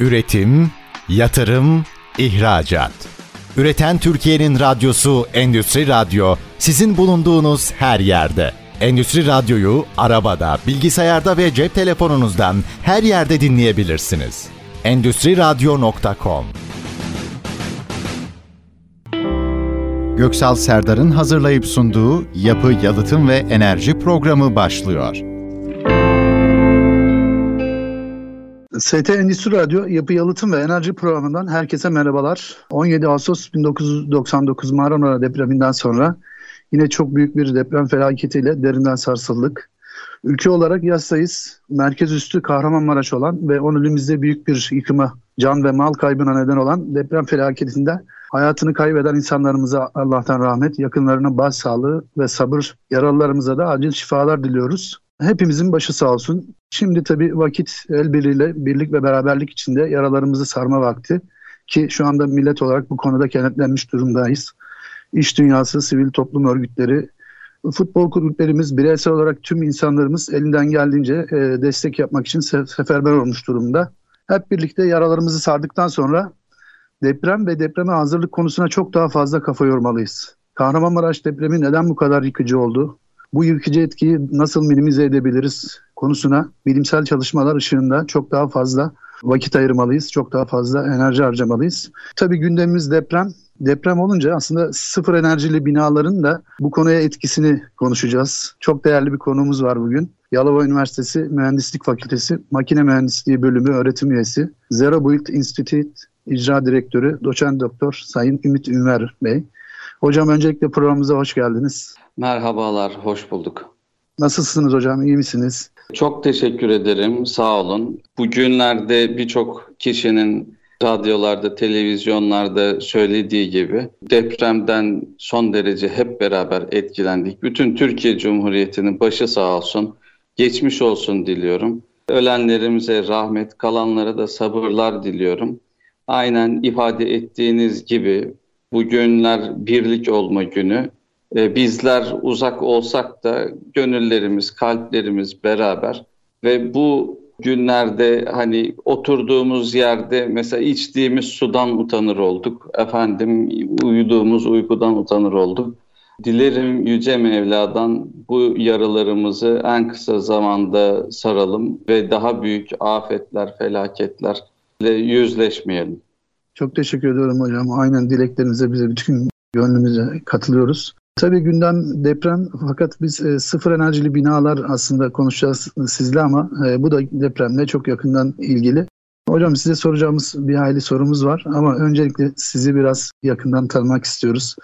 Üretim, yatırım, ihracat. Üreten Türkiye'nin radyosu Endüstri Radyo sizin bulunduğunuz her yerde. Endüstri Radyo'yu arabada, bilgisayarda ve cep telefonunuzdan her yerde dinleyebilirsiniz. Endüstri Radyo.com Göksal Serdar'ın hazırlayıp sunduğu Yapı, Yalıtım ve Enerji programı başlıyor. ST Endüstri Radyo Yapı Yalıtım ve Enerji programından herkese merhabalar. 17 Ağustos 1999 Marmara depreminden sonra yine çok büyük bir deprem felaketiyle derinden sarsıldık. Ülke olarak yastayız. Merkez üstü Kahramanmaraş olan ve onun elimizde büyük bir yıkıma, can ve mal kaybına neden olan deprem felaketinde hayatını kaybeden insanlarımıza Allah'tan rahmet, yakınlarına başsağlığı ve sabır, yaralılarımıza da acil şifalar diliyoruz. Hepimizin başı sağ olsun. Şimdi tabii vakit el birliğiyle birlik ve beraberlik içinde yaralarımızı sarma vakti. Ki şu anda millet olarak bu konuda kenetlenmiş durumdayız. İş dünyası, sivil toplum örgütleri, futbol kulüplerimiz, bireysel olarak tüm insanlarımız elinden geldiğince e, destek yapmak için seferber olmuş durumda. Hep birlikte yaralarımızı sardıktan sonra deprem ve depreme hazırlık konusuna çok daha fazla kafa yormalıyız. Kahramanmaraş depremi neden bu kadar yıkıcı oldu? Bu yıkıcı etkiyi nasıl minimize edebiliriz konusuna bilimsel çalışmalar ışığında çok daha fazla vakit ayırmalıyız. Çok daha fazla enerji harcamalıyız. Tabii gündemimiz deprem. Deprem olunca aslında sıfır enerjili binaların da bu konuya etkisini konuşacağız. Çok değerli bir konuğumuz var bugün. Yalova Üniversitesi Mühendislik Fakültesi Makine Mühendisliği Bölümü öğretim üyesi Zero Build Institute İcra Direktörü Doçent Doktor Sayın Ümit Ünver Bey. Hocam öncelikle programımıza hoş geldiniz. Merhabalar, hoş bulduk. Nasılsınız hocam, iyi misiniz? Çok teşekkür ederim, sağ olun. Bugünlerde birçok kişinin radyolarda, televizyonlarda söylediği gibi depremden son derece hep beraber etkilendik. Bütün Türkiye Cumhuriyeti'nin başı sağ olsun, geçmiş olsun diliyorum. Ölenlerimize rahmet, kalanlara da sabırlar diliyorum. Aynen ifade ettiğiniz gibi bugünler birlik olma günü. E, bizler uzak olsak da gönüllerimiz, kalplerimiz beraber ve bu günlerde hani oturduğumuz yerde mesela içtiğimiz sudan utanır olduk. Efendim uyuduğumuz uykudan utanır olduk. Dilerim Yüce Mevla'dan bu yaralarımızı en kısa zamanda saralım ve daha büyük afetler, felaketlerle yüzleşmeyelim. Çok teşekkür ediyorum hocam. Aynen dileklerinize bize bütün gönlümüze katılıyoruz. Tabii gündem deprem fakat biz e, sıfır enerjili binalar aslında konuşacağız sizle ama e, bu da depremle çok yakından ilgili. Hocam size soracağımız bir hayli sorumuz var ama öncelikle sizi biraz yakından tanımak istiyoruz.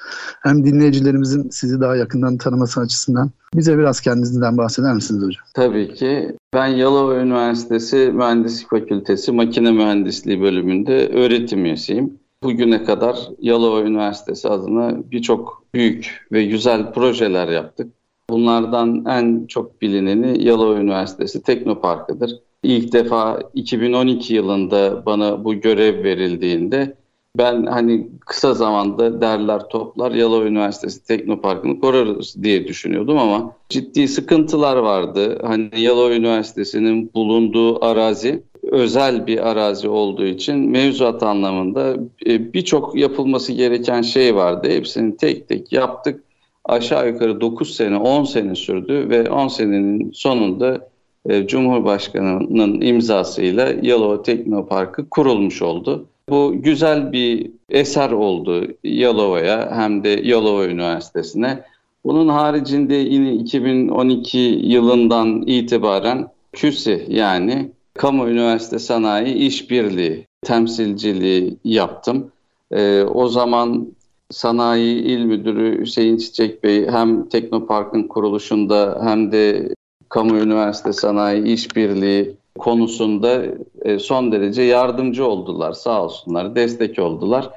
Hem dinleyicilerimizin sizi daha yakından tanıması açısından bize biraz kendinizden bahseder misiniz hocam? Tabii ki. Ben Yalova Üniversitesi Mühendislik Fakültesi Makine Mühendisliği bölümünde öğretim üyesiyim. Bugüne kadar Yalova Üniversitesi adına birçok büyük ve güzel projeler yaptık. Bunlardan en çok bilineni Yalova Üniversitesi Teknoparkı'dır. İlk defa 2012 yılında bana bu görev verildiğinde ben hani kısa zamanda derler toplar Yalova Üniversitesi Teknoparkı'nı korarız diye düşünüyordum ama ciddi sıkıntılar vardı. Hani Yalova Üniversitesi'nin bulunduğu arazi özel bir arazi olduğu için mevzuat anlamında e, birçok yapılması gereken şey vardı. Hepsini tek tek yaptık. Aşağı yukarı 9 sene, 10 sene sürdü ve 10 senenin sonunda e, Cumhurbaşkanı'nın imzasıyla Yalova Teknoparkı kurulmuş oldu. Bu güzel bir eser oldu Yalova'ya hem de Yalova Üniversitesi'ne. Bunun haricinde yine 2012 yılından itibaren KÜSİ yani Kamu Üniversite Sanayi İşbirliği temsilciliği yaptım. Ee, o zaman Sanayi İl Müdürü Hüseyin Çiçek Bey hem Teknopark'ın kuruluşunda hem de Kamu Üniversite Sanayi İşbirliği konusunda e, son derece yardımcı oldular sağ olsunlar, destek oldular.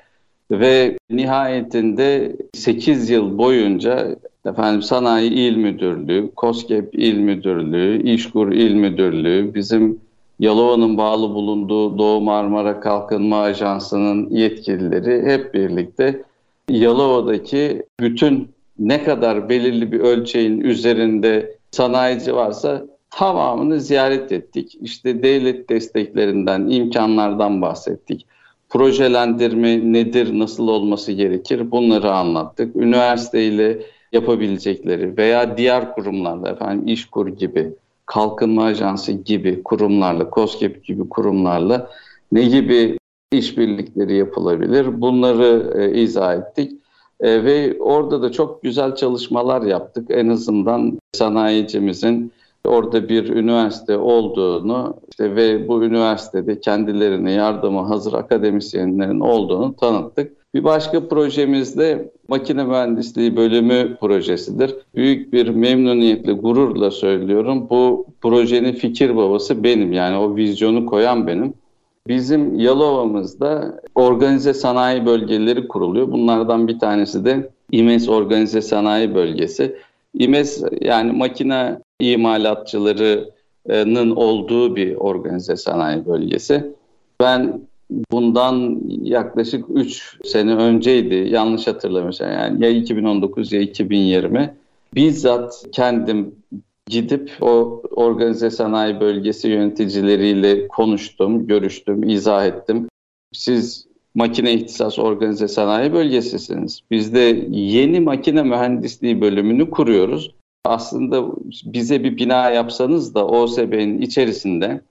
Ve nihayetinde 8 yıl boyunca efendim Sanayi İl Müdürlüğü, KOSGEB İl Müdürlüğü, İşkur İl Müdürlüğü, bizim Yalova'nın bağlı bulunduğu Doğu Marmara Kalkınma Ajansı'nın yetkilileri hep birlikte Yalova'daki bütün ne kadar belirli bir ölçeğin üzerinde sanayici varsa tamamını ziyaret ettik. İşte devlet desteklerinden, imkanlardan bahsettik. Projelendirme nedir, nasıl olması gerekir bunları anlattık. Üniversiteyle yapabilecekleri veya diğer kurumlarla efendim İşkur gibi, Kalkınma Ajansı gibi kurumlarla, COSGAP gibi kurumlarla ne gibi işbirlikleri yapılabilir bunları e, izah ettik. E, ve orada da çok güzel çalışmalar yaptık. En azından sanayicimizin orada bir üniversite olduğunu işte ve bu üniversitede kendilerine yardıma hazır akademisyenlerin olduğunu tanıttık. Bir başka projemiz de makine mühendisliği bölümü projesidir. Büyük bir memnuniyetle, gururla söylüyorum. Bu projenin fikir babası benim yani o vizyonu koyan benim. Bizim Yalova'mızda organize sanayi bölgeleri kuruluyor. Bunlardan bir tanesi de İMES Organize Sanayi Bölgesi. İMES yani makine imalatçılarının olduğu bir organize sanayi bölgesi. Ben bundan yaklaşık 3 sene önceydi yanlış hatırlamıyorsam yani ya 2019 ya 2020 bizzat kendim gidip o organize sanayi bölgesi yöneticileriyle konuştum, görüştüm, izah ettim. Siz makine ihtisas organize sanayi bölgesisiniz. Biz de yeni makine mühendisliği bölümünü kuruyoruz. Aslında bize bir bina yapsanız da OSB'nin içerisinde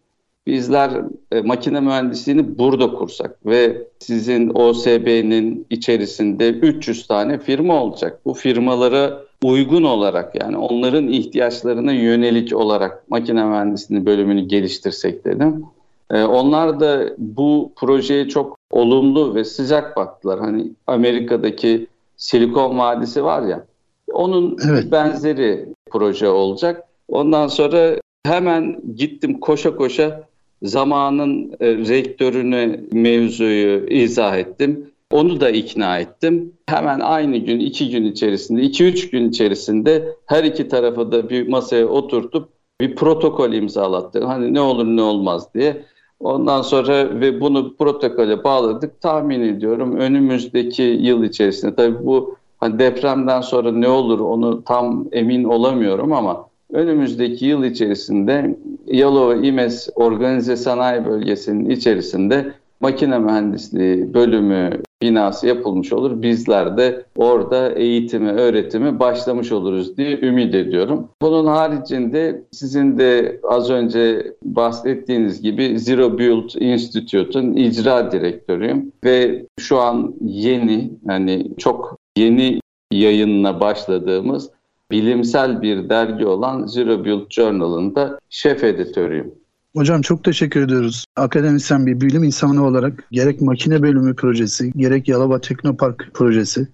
bizler e, makine mühendisliğini burada kursak ve sizin OSB'nin içerisinde 300 tane firma olacak. Bu firmalara uygun olarak yani onların ihtiyaçlarına yönelik olarak makine mühendisliği bölümünü geliştirsek dedim. E, onlar da bu projeye çok olumlu ve sıcak baktılar. Hani Amerika'daki Silikon Vadisi var ya onun evet. benzeri proje olacak. Ondan sonra hemen gittim koşa koşa zamanın e, rektörüne mevzuyu izah ettim. Onu da ikna ettim. Hemen aynı gün, iki gün içerisinde, iki üç gün içerisinde her iki tarafı da bir masaya oturtup bir protokol imzalattım. Hani ne olur ne olmaz diye. Ondan sonra ve bunu protokole bağladık. Tahmin ediyorum önümüzdeki yıl içerisinde tabii bu hani depremden sonra ne olur onu tam emin olamıyorum ama önümüzdeki yıl içerisinde Yalova İMES Organize Sanayi Bölgesi'nin içerisinde makine mühendisliği bölümü binası yapılmış olur. Bizler de orada eğitimi, öğretimi başlamış oluruz diye ümit ediyorum. Bunun haricinde sizin de az önce bahsettiğiniz gibi Zero Build Institute'un icra direktörüyüm ve şu an yeni yani çok yeni yayınına başladığımız bilimsel bir dergi olan Zero Build Journal'ın da şef editörüyüm. Hocam çok teşekkür ediyoruz. Akademisyen bir bilim insanı olarak gerek makine bölümü projesi, gerek Yalova Teknopark projesi,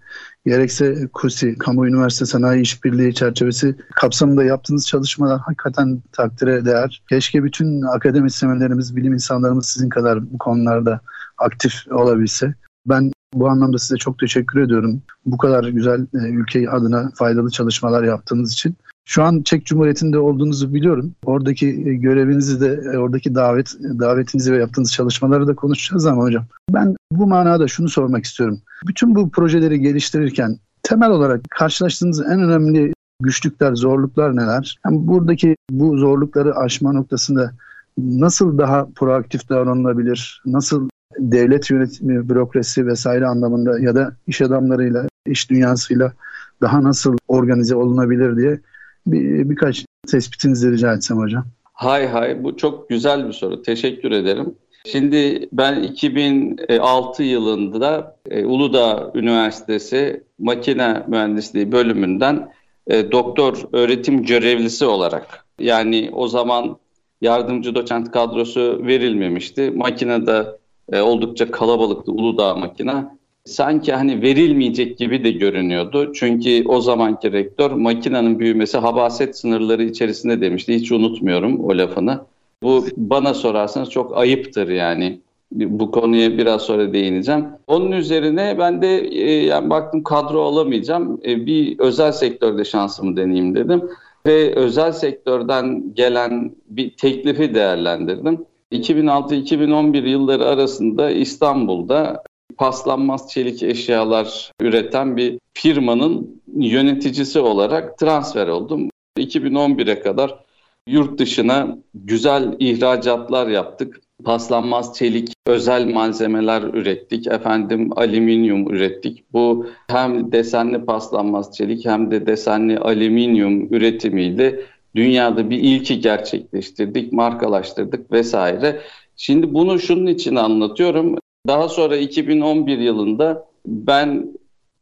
gerekse KUSİ, Kamu Üniversite Sanayi İşbirliği çerçevesi kapsamında yaptığınız çalışmalar hakikaten takdire değer. Keşke bütün akademisyenlerimiz, bilim insanlarımız sizin kadar bu konularda aktif olabilse. Ben bu anlamda size çok teşekkür ediyorum. Bu kadar güzel e, ülke adına faydalı çalışmalar yaptığınız için. Şu an Çek Cumhuriyeti'nde olduğunuzu biliyorum. Oradaki e, görevinizi de, e, oradaki davet davetinizi ve yaptığınız çalışmaları da konuşacağız ama hocam. Ben bu manada şunu sormak istiyorum. Bütün bu projeleri geliştirirken temel olarak karşılaştığınız en önemli güçlükler, zorluklar neler? Yani buradaki bu zorlukları aşma noktasında nasıl daha proaktif davranılabilir? Nasıl devlet yönetimi, bürokrasi vesaire anlamında ya da iş adamlarıyla, iş dünyasıyla daha nasıl organize olunabilir diye bir, birkaç tespitinizi rica etsem hocam. Hay hay bu çok güzel bir soru. Teşekkür ederim. Şimdi ben 2006 yılında e, Uludağ Üniversitesi Makine Mühendisliği bölümünden e, doktor öğretim görevlisi olarak yani o zaman yardımcı doçent kadrosu verilmemişti. Makinede e, oldukça kalabalıktı Uludağ makine sanki hani verilmeyecek gibi de görünüyordu. Çünkü o zamanki rektör makinenin büyümesi habaset sınırları içerisinde demişti. Hiç unutmuyorum o lafını. Bu bana sorarsanız çok ayıptır yani. Bu konuya biraz sonra değineceğim. Onun üzerine ben de e, yani baktım kadro alamayacağım. E, bir özel sektörde şansımı deneyeyim dedim. Ve özel sektörden gelen bir teklifi değerlendirdim. 2006-2011 yılları arasında İstanbul'da paslanmaz çelik eşyalar üreten bir firmanın yöneticisi olarak transfer oldum. 2011'e kadar yurt dışına güzel ihracatlar yaptık. Paslanmaz çelik özel malzemeler ürettik. Efendim alüminyum ürettik. Bu hem desenli paslanmaz çelik hem de desenli alüminyum üretimiyle dünyada bir ilki gerçekleştirdik, markalaştırdık vesaire. Şimdi bunu şunun için anlatıyorum. Daha sonra 2011 yılında ben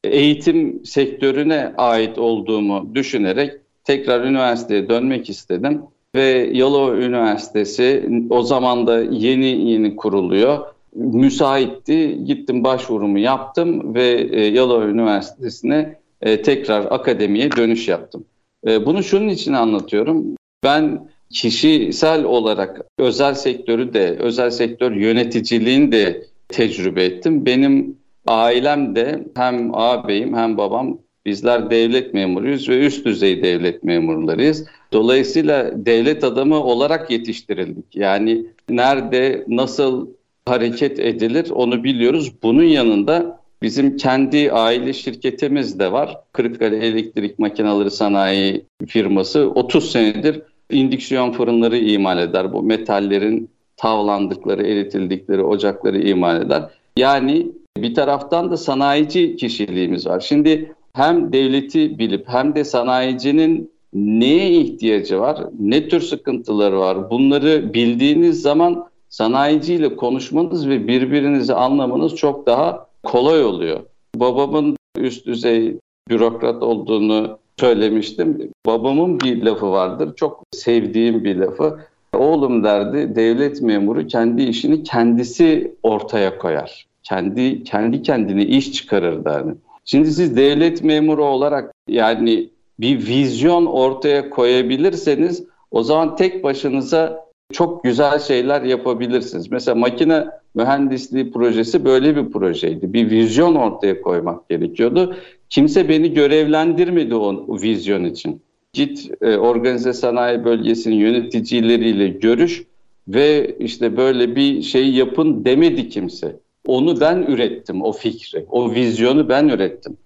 eğitim sektörüne ait olduğumu düşünerek tekrar üniversiteye dönmek istedim ve Yalova Üniversitesi o zaman da yeni yeni kuruluyor. Müsaitti. Gittim başvurumu yaptım ve e, Yalova Üniversitesi'ne e, tekrar akademiye dönüş yaptım. E, bunu şunun için anlatıyorum. Ben kişisel olarak özel sektörü de, özel sektör yöneticiliğini de tecrübe ettim. Benim ailem de hem ağabeyim hem babam bizler devlet memuruyuz ve üst düzey devlet memurlarıyız. Dolayısıyla devlet adamı olarak yetiştirildik. Yani nerede nasıl hareket edilir onu biliyoruz. Bunun yanında bizim kendi aile şirketimiz de var. Kırıkkale Elektrik Makineleri Sanayi firması 30 senedir indüksiyon fırınları imal eder. Bu metallerin tavlandıkları, eritildikleri ocakları imal eder. Yani bir taraftan da sanayici kişiliğimiz var. Şimdi hem devleti bilip hem de sanayicinin neye ihtiyacı var, ne tür sıkıntıları var bunları bildiğiniz zaman sanayiciyle konuşmanız ve birbirinizi anlamanız çok daha kolay oluyor. Babamın üst düzey bürokrat olduğunu söylemiştim. Babamın bir lafı vardır, çok sevdiğim bir lafı. Oğlum derdi, devlet memuru kendi işini kendisi ortaya koyar. Kendi kendi kendine iş çıkarır derdi. Şimdi siz devlet memuru olarak yani bir vizyon ortaya koyabilirseniz o zaman tek başınıza çok güzel şeyler yapabilirsiniz. Mesela makine mühendisliği projesi böyle bir projeydi. Bir vizyon ortaya koymak gerekiyordu. Kimse beni görevlendirmedi o vizyon için. Git e, organize sanayi bölgesinin yöneticileriyle görüş ve işte böyle bir şey yapın demedi kimse. Onu ben ürettim, o fikri, o vizyonu ben ürettim.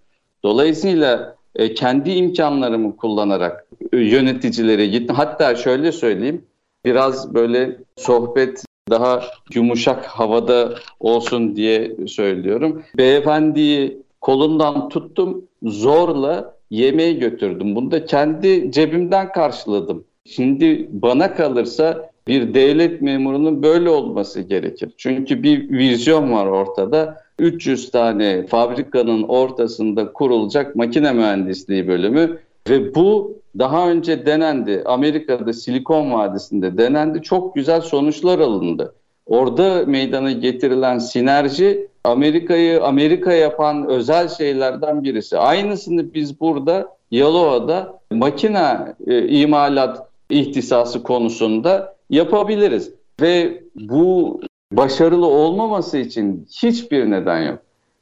Dolayısıyla e, kendi imkanlarımı kullanarak e, yöneticilere gittim. Hatta şöyle söyleyeyim, biraz böyle sohbet daha yumuşak havada olsun diye söylüyorum. Beyefendiyi kolundan tuttum, zorla yemeğe götürdüm. Bunu da kendi cebimden karşıladım. Şimdi bana kalırsa bir devlet memurunun böyle olması gerekir. Çünkü bir vizyon var ortada. 300 tane fabrikanın ortasında kurulacak makine mühendisliği bölümü ve bu daha önce denendi. Amerika'da Silikon Vadisi'nde denendi. Çok güzel sonuçlar alındı. Orada meydana getirilen sinerji Amerika'yı Amerika yapan özel şeylerden birisi. Aynısını biz burada Yalova'da makine e, imalat ihtisası konusunda yapabiliriz. Ve bu başarılı olmaması için hiçbir neden yok.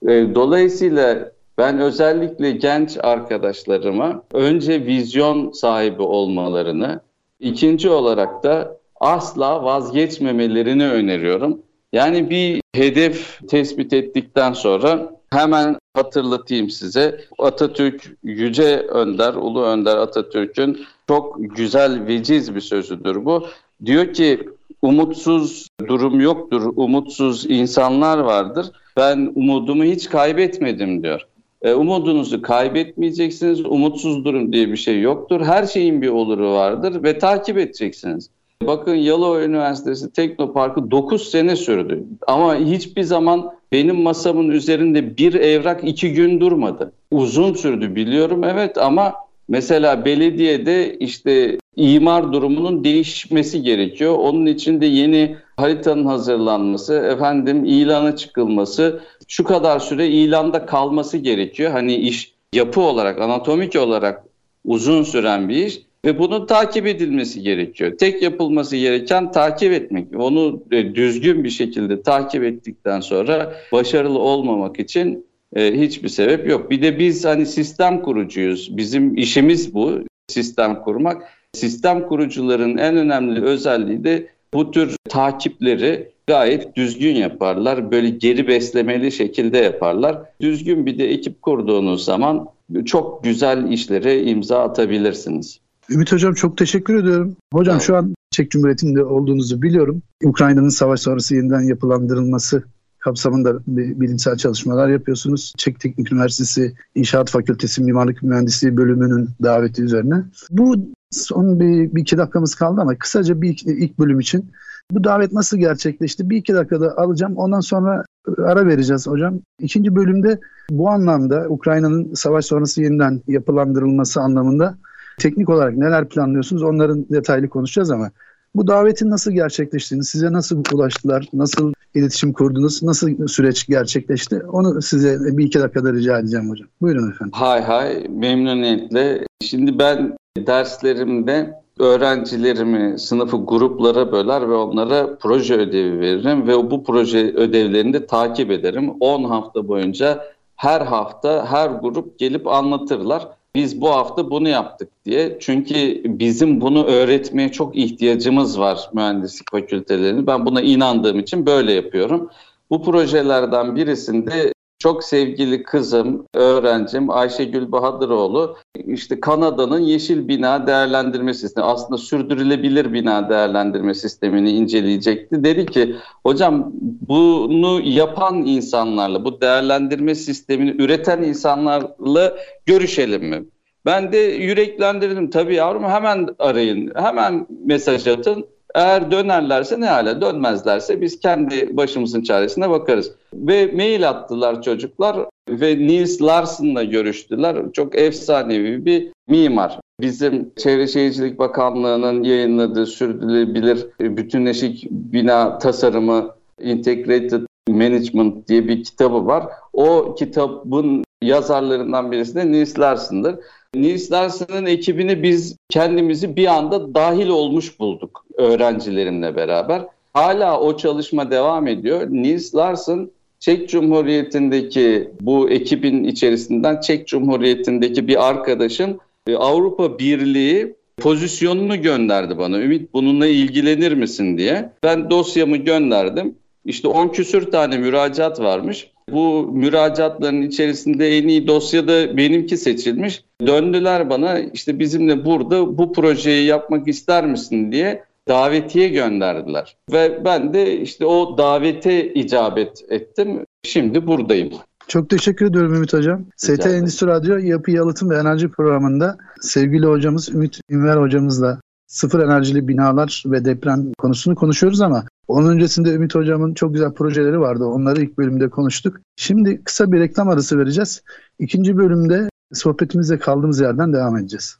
E, dolayısıyla ben özellikle genç arkadaşlarıma önce vizyon sahibi olmalarını, ikinci olarak da asla vazgeçmemelerini öneriyorum. Yani bir hedef tespit ettikten sonra hemen hatırlatayım size. Atatürk Yüce Önder, Ulu Önder Atatürk'ün çok güzel veciz bir sözüdür bu. Diyor ki umutsuz durum yoktur, umutsuz insanlar vardır. Ben umudumu hiç kaybetmedim diyor. E, umudunuzu kaybetmeyeceksiniz, umutsuz durum diye bir şey yoktur. Her şeyin bir oluru vardır ve takip edeceksiniz. Bakın Yalova Üniversitesi Teknoparkı 9 sene sürdü. Ama hiçbir zaman benim masamın üzerinde bir evrak iki gün durmadı. Uzun sürdü biliyorum evet ama mesela belediyede işte imar durumunun değişmesi gerekiyor. Onun için de yeni haritanın hazırlanması, efendim ilana çıkılması, şu kadar süre ilanda kalması gerekiyor. Hani iş yapı olarak, anatomik olarak uzun süren bir iş ve bunun takip edilmesi gerekiyor. Tek yapılması gereken takip etmek. Onu e, düzgün bir şekilde takip ettikten sonra başarılı olmamak için e, hiçbir sebep yok. Bir de biz hani sistem kurucuyuz. Bizim işimiz bu sistem kurmak. Sistem kurucuların en önemli özelliği de bu tür takipleri gayet düzgün yaparlar. Böyle geri beslemeli şekilde yaparlar. Düzgün bir de ekip kurduğunuz zaman çok güzel işlere imza atabilirsiniz. Ümit Hocam çok teşekkür ediyorum. Hocam şu an Çek Cumhuriyeti'nde olduğunuzu biliyorum. Ukrayna'nın savaş sonrası yeniden yapılandırılması kapsamında bilimsel çalışmalar yapıyorsunuz. Çek Teknik Üniversitesi İnşaat Fakültesi Mimarlık Mühendisliği bölümünün daveti üzerine. Bu son bir, bir iki dakikamız kaldı ama kısaca bir ilk bölüm için bu davet nasıl gerçekleşti? Bir iki dakikada alacağım. Ondan sonra ara vereceğiz hocam. İkinci bölümde bu anlamda Ukrayna'nın savaş sonrası yeniden yapılandırılması anlamında teknik olarak neler planlıyorsunuz? Onların detaylı konuşacağız ama bu davetin nasıl gerçekleştiğini, size nasıl ulaştılar, nasıl iletişim kurdunuz, nasıl süreç gerçekleşti? Onu size bir iki dakikada rica edeceğim hocam. Buyurun efendim. Hay hay, memnuniyetle. Şimdi ben derslerimde öğrencilerimi sınıfı gruplara böler ve onlara proje ödevi veririm ve bu proje ödevlerini de takip ederim. 10 hafta boyunca her hafta her grup gelip anlatırlar. Biz bu hafta bunu yaptık diye. Çünkü bizim bunu öğretmeye çok ihtiyacımız var mühendislik fakültelerinin. Ben buna inandığım için böyle yapıyorum. Bu projelerden birisinde çok sevgili kızım, öğrencim Ayşegül Bahadıroğlu işte Kanada'nın yeşil bina değerlendirme sistemi aslında sürdürülebilir bina değerlendirme sistemini inceleyecekti. Dedi ki hocam bunu yapan insanlarla bu değerlendirme sistemini üreten insanlarla görüşelim mi? Ben de yüreklendirdim tabii yavrum hemen arayın hemen mesaj atın eğer dönerlerse ne hale dönmezlerse biz kendi başımızın çaresine bakarız. Ve mail attılar çocuklar ve Nils Larsen'la görüştüler. Çok efsanevi bir mimar. Bizim Çevre Şehircilik Bakanlığı'nın yayınladığı sürdürülebilir bütünleşik bina tasarımı Integrated Management diye bir kitabı var. O kitabın yazarlarından birisi de Nils Larsen'dır. Nils Larsen'ın ekibini biz kendimizi bir anda dahil olmuş bulduk öğrencilerimle beraber. Hala o çalışma devam ediyor. Nils Larsen Çek Cumhuriyeti'ndeki bu ekibin içerisinden Çek Cumhuriyeti'ndeki bir arkadaşın e, Avrupa Birliği pozisyonunu gönderdi bana. Ümit bununla ilgilenir misin diye. Ben dosyamı gönderdim. İşte 10 küsür tane müracaat varmış. Bu müracaatların içerisinde en iyi dosyada benimki seçilmiş. Döndüler bana işte bizimle burada bu projeyi yapmak ister misin diye davetiye gönderdiler. Ve ben de işte o davete icabet ettim. Şimdi buradayım. Çok teşekkür ediyorum Ümit Hocam. ST Endüstri Radyo Yapı Yalıtım ve Enerji programında sevgili hocamız Ümit Ünver hocamızla sıfır enerjili binalar ve deprem konusunu konuşuyoruz ama onun öncesinde Ümit Hocam'ın çok güzel projeleri vardı. Onları ilk bölümde konuştuk. Şimdi kısa bir reklam arası vereceğiz. İkinci bölümde sohbetimize kaldığımız yerden devam edeceğiz.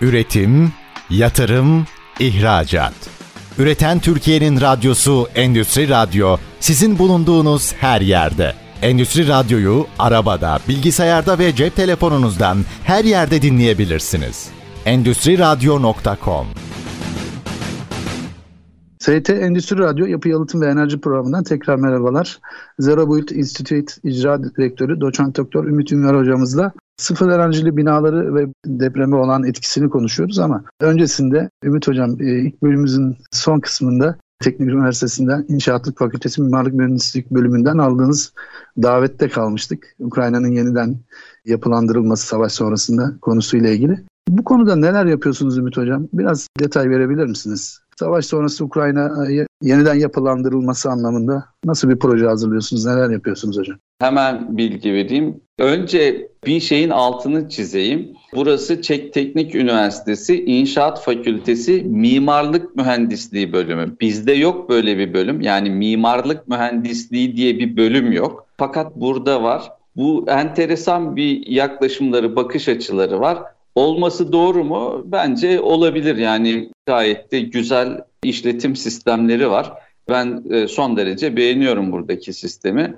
Üretim, yatırım, ihracat. Üreten Türkiye'nin radyosu Endüstri Radyo sizin bulunduğunuz her yerde. Endüstri Radyo'yu arabada, bilgisayarda ve cep telefonunuzdan her yerde dinleyebilirsiniz. Endüstri Radyo.com ST Endüstri Radyo Yapı Yalıtım ve Enerji Programı'ndan tekrar merhabalar. Zero Build Institute İcra Direktörü Doçent Doktor Ümit Ünver hocamızla sıfır enerjili binaları ve depreme olan etkisini konuşuyoruz ama öncesinde Ümit hocam e, ilk bölümümüzün son kısmında Teknik Üniversitesi'nden İnşaatlık Fakültesi Mimarlık Mühendislik bölümünden aldığınız davette kalmıştık. Ukrayna'nın yeniden yapılandırılması savaş sonrasında konusuyla ilgili. Bu konuda neler yapıyorsunuz Ümit Hocam? Biraz detay verebilir misiniz? Savaş sonrası Ukrayna yeniden yapılandırılması anlamında nasıl bir proje hazırlıyorsunuz? Neler yapıyorsunuz hocam? Hemen bilgi vereyim. Önce bir şeyin altını çizeyim. Burası Çek Teknik Üniversitesi İnşaat Fakültesi Mimarlık Mühendisliği bölümü. Bizde yok böyle bir bölüm. Yani mimarlık mühendisliği diye bir bölüm yok. Fakat burada var. Bu enteresan bir yaklaşımları, bakış açıları var. Olması doğru mu? Bence olabilir. Yani gayet de güzel işletim sistemleri var. Ben e, son derece beğeniyorum buradaki sistemi.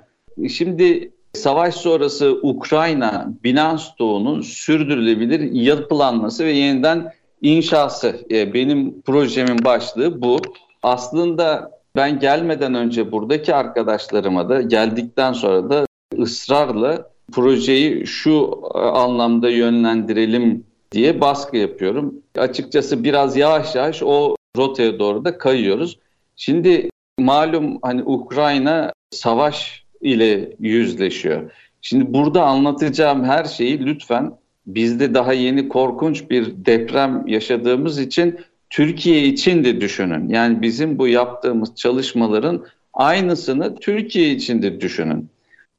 Şimdi savaş sonrası Ukrayna bina stoğunun sürdürülebilir yapılanması ve yeniden inşası. E, benim projemin başlığı bu. Aslında ben gelmeden önce buradaki arkadaşlarıma da geldikten sonra da ısrarla projeyi şu e, anlamda yönlendirelim diye baskı yapıyorum. Açıkçası biraz yavaş yavaş o rotaya doğru da kayıyoruz. Şimdi malum hani Ukrayna savaş ile yüzleşiyor. Şimdi burada anlatacağım her şeyi lütfen bizde daha yeni korkunç bir deprem yaşadığımız için Türkiye için de düşünün. Yani bizim bu yaptığımız çalışmaların aynısını Türkiye için de düşünün.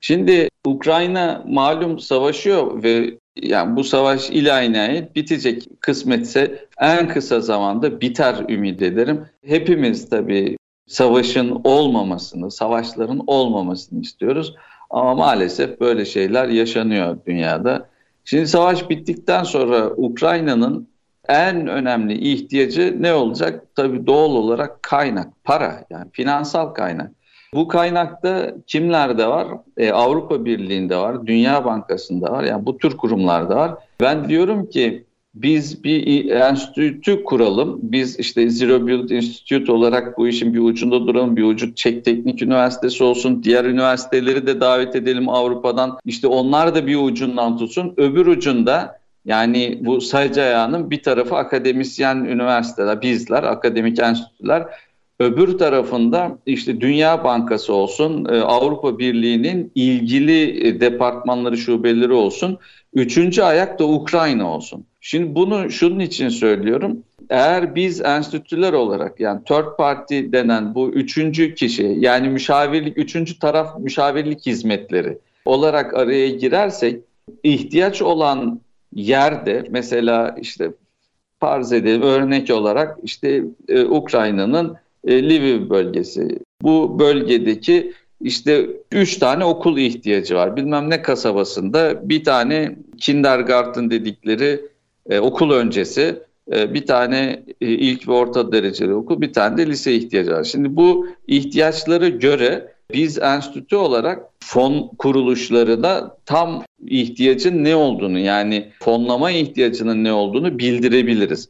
Şimdi Ukrayna malum savaşıyor ve yani bu savaş ilayine bitecek kısmetse en kısa zamanda biter ümit ederim. Hepimiz tabii savaşın olmamasını, savaşların olmamasını istiyoruz. Ama maalesef böyle şeyler yaşanıyor dünyada. Şimdi savaş bittikten sonra Ukrayna'nın en önemli ihtiyacı ne olacak? Tabii doğal olarak kaynak, para yani finansal kaynak. Bu kaynakta kimlerde var? Ee, Avrupa Birliği'nde var, Dünya Bankası'nda var. Yani bu tür kurumlarda var. Ben diyorum ki biz bir enstitü kuralım. Biz işte Zero Build Institute olarak bu işin bir ucunda duralım. Bir ucu Çek Teknik Üniversitesi olsun. Diğer üniversiteleri de davet edelim Avrupa'dan. İşte onlar da bir ucundan tutsun. Öbür ucunda yani bu sayıcı ayağının bir tarafı akademisyen üniversiteler, bizler, akademik enstitüler. Öbür tarafında işte Dünya Bankası olsun, e, Avrupa Birliği'nin ilgili e, departmanları, şubeleri olsun. Üçüncü ayak da Ukrayna olsun. Şimdi bunu şunun için söylüyorum. Eğer biz enstitüler olarak yani third party denen bu üçüncü kişi yani müşavirlik, üçüncü taraf müşavirlik hizmetleri olarak araya girersek ihtiyaç olan yerde mesela işte farz edelim örnek olarak işte e, Ukrayna'nın e, Lviv bölgesi. Bu bölgedeki işte üç tane okul ihtiyacı var. Bilmem ne kasabasında bir tane kindergarten dedikleri e, okul öncesi, e, bir tane e, ilk ve orta dereceli okul, bir tane de lise ihtiyacı var. Şimdi bu ihtiyaçları göre biz enstitü olarak fon kuruluşlarına tam ihtiyacın ne olduğunu yani fonlama ihtiyacının ne olduğunu bildirebiliriz.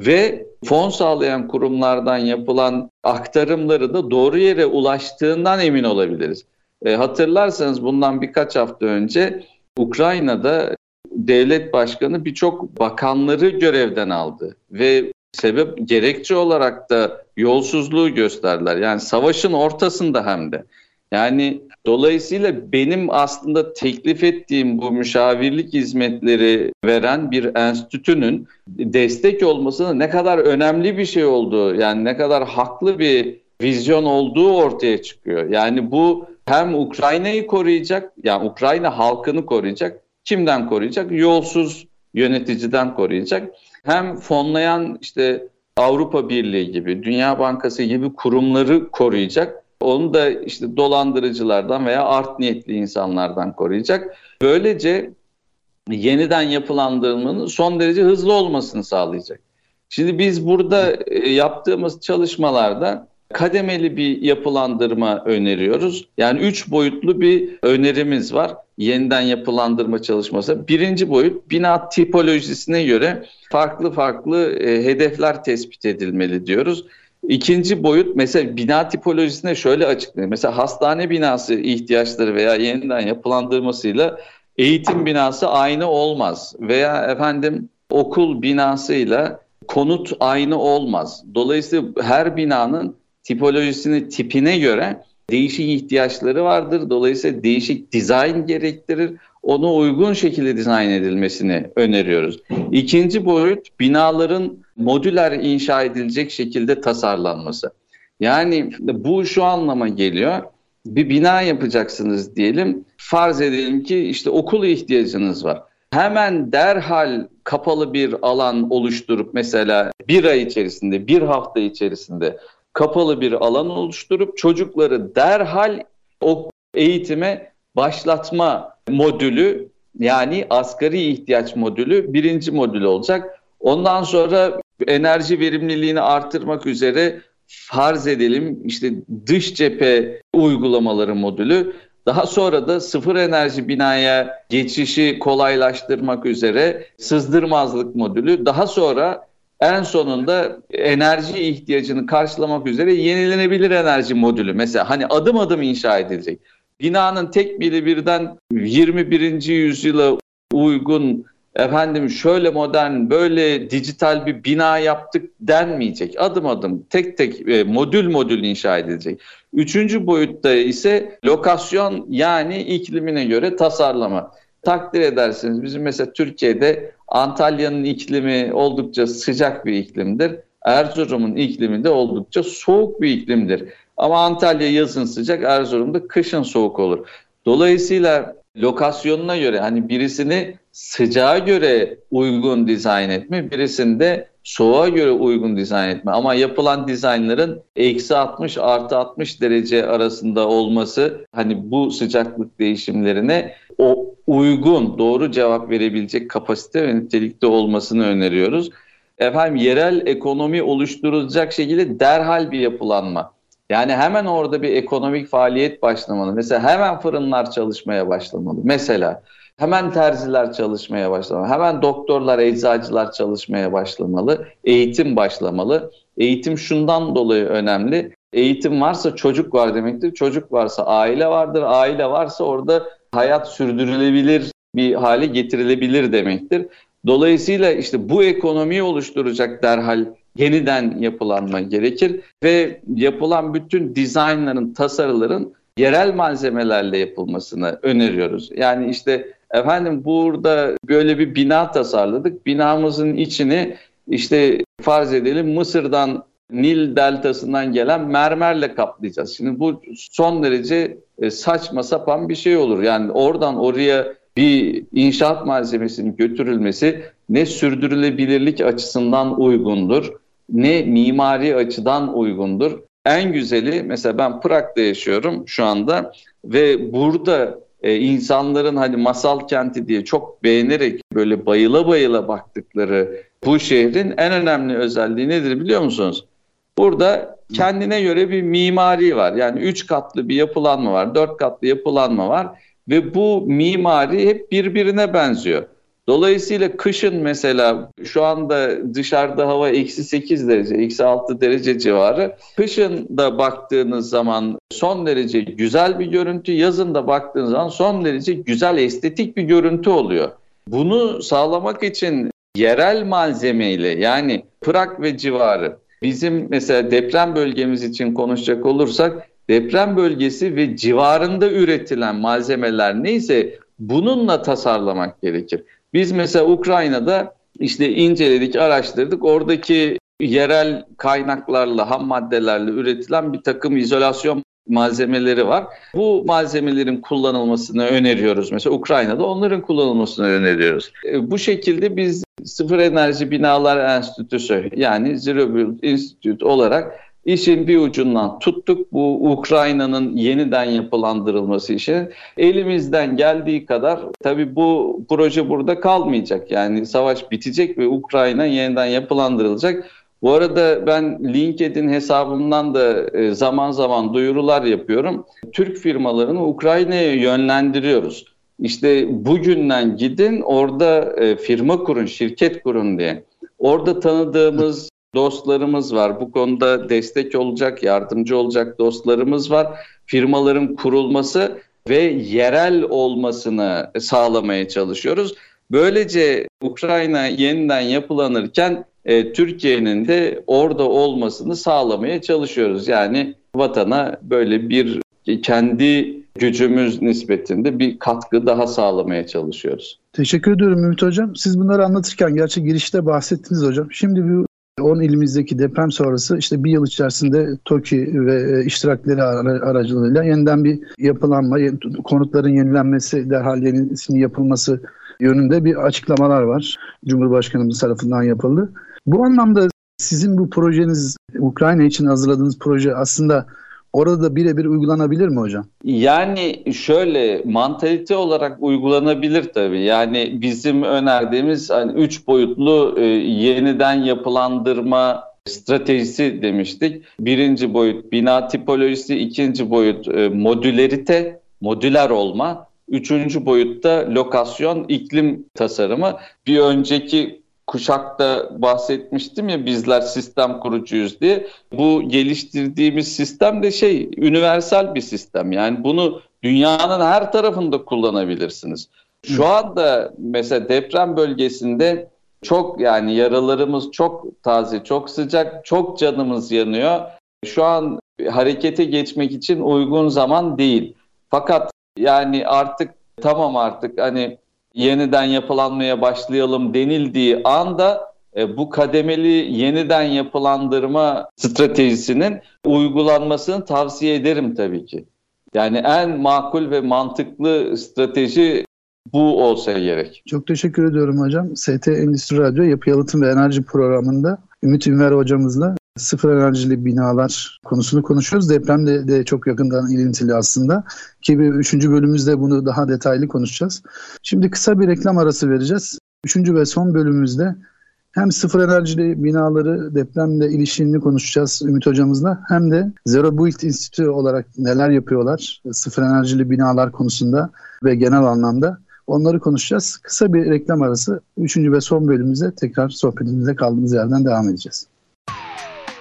Ve fon sağlayan kurumlardan yapılan aktarımları da doğru yere ulaştığından emin olabiliriz. E, hatırlarsanız bundan birkaç hafta önce Ukrayna'da devlet başkanı birçok bakanları görevden aldı ve sebep gerekçe olarak da yolsuzluğu gösterdiler. Yani savaşın ortasında hem de. Yani dolayısıyla benim aslında teklif ettiğim bu müşavirlik hizmetleri veren bir enstitünün destek olmasının ne kadar önemli bir şey olduğu, yani ne kadar haklı bir vizyon olduğu ortaya çıkıyor. Yani bu hem Ukrayna'yı koruyacak, yani Ukrayna halkını koruyacak, kimden koruyacak? Yolsuz yöneticiden koruyacak. Hem fonlayan işte Avrupa Birliği gibi, Dünya Bankası gibi kurumları koruyacak onu da işte dolandırıcılardan veya art niyetli insanlardan koruyacak. Böylece yeniden yapılandırmanın son derece hızlı olmasını sağlayacak. Şimdi biz burada e, yaptığımız çalışmalarda kademeli bir yapılandırma öneriyoruz. Yani üç boyutlu bir önerimiz var. Yeniden yapılandırma çalışması. Birinci boyut bina tipolojisine göre farklı farklı e, hedefler tespit edilmeli diyoruz. İkinci boyut mesela bina tipolojisine şöyle açıklayayım. Mesela hastane binası ihtiyaçları veya yeniden yapılandırmasıyla eğitim binası aynı olmaz. Veya efendim okul binasıyla konut aynı olmaz. Dolayısıyla her binanın tipolojisini tipine göre değişik ihtiyaçları vardır. Dolayısıyla değişik dizayn gerektirir. Ona uygun şekilde dizayn edilmesini öneriyoruz. İkinci boyut binaların modüler inşa edilecek şekilde tasarlanması. Yani bu şu anlama geliyor. Bir bina yapacaksınız diyelim. Farz edelim ki işte okul ihtiyacınız var. Hemen derhal kapalı bir alan oluşturup mesela bir ay içerisinde, bir hafta içerisinde kapalı bir alan oluşturup çocukları derhal o eğitime başlatma modülü yani asgari ihtiyaç modülü birinci modül olacak. Ondan sonra enerji verimliliğini artırmak üzere farz edelim işte dış cephe uygulamaları modülü daha sonra da sıfır enerji binaya geçişi kolaylaştırmak üzere sızdırmazlık modülü daha sonra en sonunda enerji ihtiyacını karşılamak üzere yenilenebilir enerji modülü mesela hani adım adım inşa edilecek. Binanın tek biri birden 21. yüzyıla uygun efendim şöyle modern böyle dijital bir bina yaptık denmeyecek. Adım adım tek tek e, modül modül inşa edilecek. Üçüncü boyutta ise lokasyon yani iklimine göre tasarlama. takdir edersiniz. Bizim mesela Türkiye'de Antalya'nın iklimi oldukça sıcak bir iklimdir. Erzurum'un iklimi de oldukça soğuk bir iklimdir. Ama Antalya yazın sıcak, Erzurum'da kışın soğuk olur. Dolayısıyla lokasyonuna göre hani birisini sıcağa göre uygun dizayn etme, birisinde soğuğa göre uygun dizayn etme. Ama yapılan dizaynların eksi 60 artı 60 derece arasında olması hani bu sıcaklık değişimlerine o uygun doğru cevap verebilecek kapasite ve nitelikte olmasını öneriyoruz. Efendim yerel ekonomi oluşturulacak şekilde derhal bir yapılanma. Yani hemen orada bir ekonomik faaliyet başlamalı. Mesela hemen fırınlar çalışmaya başlamalı. Mesela hemen terziler çalışmaya başlamalı. Hemen doktorlar, eczacılar çalışmaya başlamalı. Eğitim başlamalı. Eğitim şundan dolayı önemli. Eğitim varsa çocuk var demektir. Çocuk varsa aile vardır. Aile varsa orada hayat sürdürülebilir bir hale getirilebilir demektir. Dolayısıyla işte bu ekonomiyi oluşturacak derhal yeniden yapılanma gerekir ve yapılan bütün dizaynların, tasarıların yerel malzemelerle yapılmasını öneriyoruz. Yani işte efendim burada böyle bir bina tasarladık. Binamızın içini işte farz edelim Mısır'dan Nil deltasından gelen mermerle kaplayacağız. Şimdi bu son derece e, saçma sapan bir şey olur. Yani oradan oraya bir inşaat malzemesinin götürülmesi ne sürdürülebilirlik açısından uygundur ne mimari açıdan uygundur. En güzeli mesela ben Prag'da yaşıyorum şu anda ve burada e, insanların hani masal kenti diye çok beğenerek böyle bayıla bayıla baktıkları bu şehrin en önemli özelliği nedir biliyor musunuz? Burada kendine göre bir mimari var. Yani üç katlı bir yapılanma var, dört katlı yapılanma var ve bu mimari hep birbirine benziyor. Dolayısıyla kışın mesela şu anda dışarıda hava eksi 8 derece, eksi 6 derece civarı. Kışın da baktığınız zaman son derece güzel bir görüntü, yazın da baktığınız zaman son derece güzel estetik bir görüntü oluyor. Bunu sağlamak için yerel malzemeyle yani Prag ve civarı bizim mesela deprem bölgemiz için konuşacak olursak deprem bölgesi ve civarında üretilen malzemeler neyse bununla tasarlamak gerekir. Biz mesela Ukrayna'da işte inceledik, araştırdık. Oradaki yerel kaynaklarla, ham maddelerle üretilen bir takım izolasyon malzemeleri var. Bu malzemelerin kullanılmasını öneriyoruz. Mesela Ukrayna'da onların kullanılmasını öneriyoruz. E, bu şekilde biz Sıfır Enerji Binalar Enstitüsü yani Zero Build Institute olarak İşin bir ucundan tuttuk bu Ukrayna'nın yeniden yapılandırılması için. Elimizden geldiği kadar tabii bu proje burada kalmayacak. Yani savaş bitecek ve Ukrayna yeniden yapılandırılacak. Bu arada ben LinkedIn hesabımdan da e, zaman zaman duyurular yapıyorum. Türk firmalarını Ukrayna'ya yönlendiriyoruz. İşte bugünden gidin orada e, firma kurun, şirket kurun diye. Orada tanıdığımız dostlarımız var. Bu konuda destek olacak, yardımcı olacak dostlarımız var. Firmaların kurulması ve yerel olmasını sağlamaya çalışıyoruz. Böylece Ukrayna yeniden yapılanırken e, Türkiye'nin de orada olmasını sağlamaya çalışıyoruz. Yani vatana böyle bir kendi gücümüz nispetinde bir katkı daha sağlamaya çalışıyoruz. Teşekkür ediyorum Ümit Hocam. Siz bunları anlatırken gerçi girişte bahsettiniz hocam. Şimdi bu 10 ilimizdeki deprem sonrası işte bir yıl içerisinde TOKİ ve e, iştirakleri aracılığıyla yeniden bir yapılanma, konutların yenilenmesi, derhal yenisinin yapılması yönünde bir açıklamalar var. Cumhurbaşkanımız tarafından yapıldı. Bu anlamda sizin bu projeniz, Ukrayna için hazırladığınız proje aslında Orada da birebir uygulanabilir mi hocam? Yani şöyle mantalite olarak uygulanabilir tabii. Yani bizim önerdiğimiz hani üç boyutlu e, yeniden yapılandırma stratejisi demiştik. Birinci boyut bina tipolojisi, ikinci boyut e, modülerite, modüler olma. Üçüncü boyutta lokasyon, iklim tasarımı. Bir önceki kuşakta bahsetmiştim ya bizler sistem kurucuyuz diye. Bu geliştirdiğimiz sistem de şey universal bir sistem. Yani bunu dünyanın her tarafında kullanabilirsiniz. Şu anda mesela deprem bölgesinde çok yani yaralarımız çok taze, çok sıcak, çok canımız yanıyor. Şu an harekete geçmek için uygun zaman değil. Fakat yani artık tamam artık hani yeniden yapılanmaya başlayalım denildiği anda e, bu kademeli yeniden yapılandırma stratejisinin uygulanmasını tavsiye ederim tabii ki. Yani en makul ve mantıklı strateji bu olsa gerek. Çok teşekkür ediyorum hocam. ST Endüstri Radyo Yapı Yalıtım ve Enerji programında Ümit Ünver hocamızla sıfır enerjili binalar konusunu konuşuyoruz. Depremle de çok yakından ilintili aslında. Ki bir üçüncü bölümümüzde bunu daha detaylı konuşacağız. Şimdi kısa bir reklam arası vereceğiz. Üçüncü ve son bölümümüzde hem sıfır enerjili binaları depremle ilişkini konuşacağız Ümit hocamızla hem de Zero Build Institute olarak neler yapıyorlar sıfır enerjili binalar konusunda ve genel anlamda onları konuşacağız. Kısa bir reklam arası üçüncü ve son bölümümüzde tekrar sohbetimize kaldığımız yerden devam edeceğiz.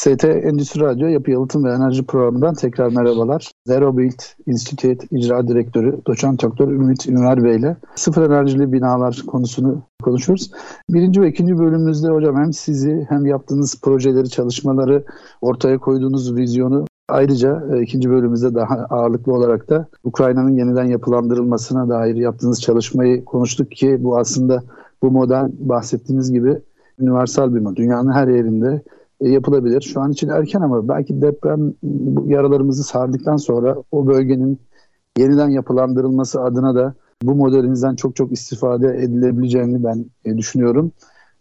ST Endüstri Radyo Yapı Yalıtım ve Enerji Programı'ndan tekrar merhabalar. Zero Build Institute İcra Direktörü Doçent Doktor Ümit Ünver Bey ile sıfır enerjili binalar konusunu konuşuyoruz. Birinci ve ikinci bölümümüzde hocam hem sizi hem yaptığınız projeleri, çalışmaları, ortaya koyduğunuz vizyonu Ayrıca e, ikinci bölümümüzde daha ağırlıklı olarak da Ukrayna'nın yeniden yapılandırılmasına dair yaptığınız çalışmayı konuştuk ki bu aslında bu model bahsettiğiniz gibi universal bir model. Dünyanın her yerinde yapılabilir. Şu an için erken ama belki deprem yaralarımızı sardıktan sonra o bölgenin yeniden yapılandırılması adına da bu modelinizden çok çok istifade edilebileceğini ben e, düşünüyorum.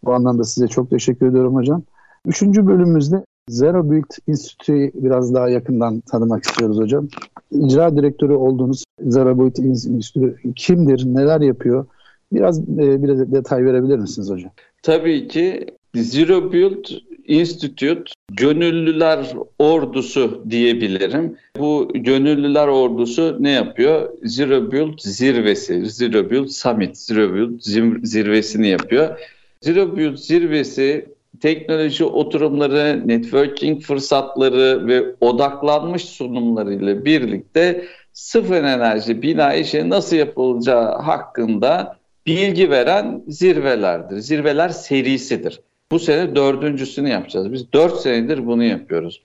Bu anlamda size çok teşekkür ediyorum hocam. Üçüncü bölümümüzde Zero Build Institute'yi biraz daha yakından tanımak istiyoruz hocam. İcra direktörü olduğunuz Zero Build Institute kimdir, neler yapıyor? Biraz e, bir detay verebilir misiniz hocam? Tabii ki Zero Build Institute gönüllüler ordusu diyebilirim. Bu gönüllüler ordusu ne yapıyor? Zero Build zirvesi, Zero Build Summit, Zero Build zirvesini yapıyor. Zero Build zirvesi teknoloji oturumları, networking fırsatları ve odaklanmış sunumlarıyla birlikte sıfır enerji bina işi nasıl yapılacağı hakkında bilgi veren zirvelerdir. Zirveler serisidir. Bu sene dördüncüsünü yapacağız. Biz dört senedir bunu yapıyoruz.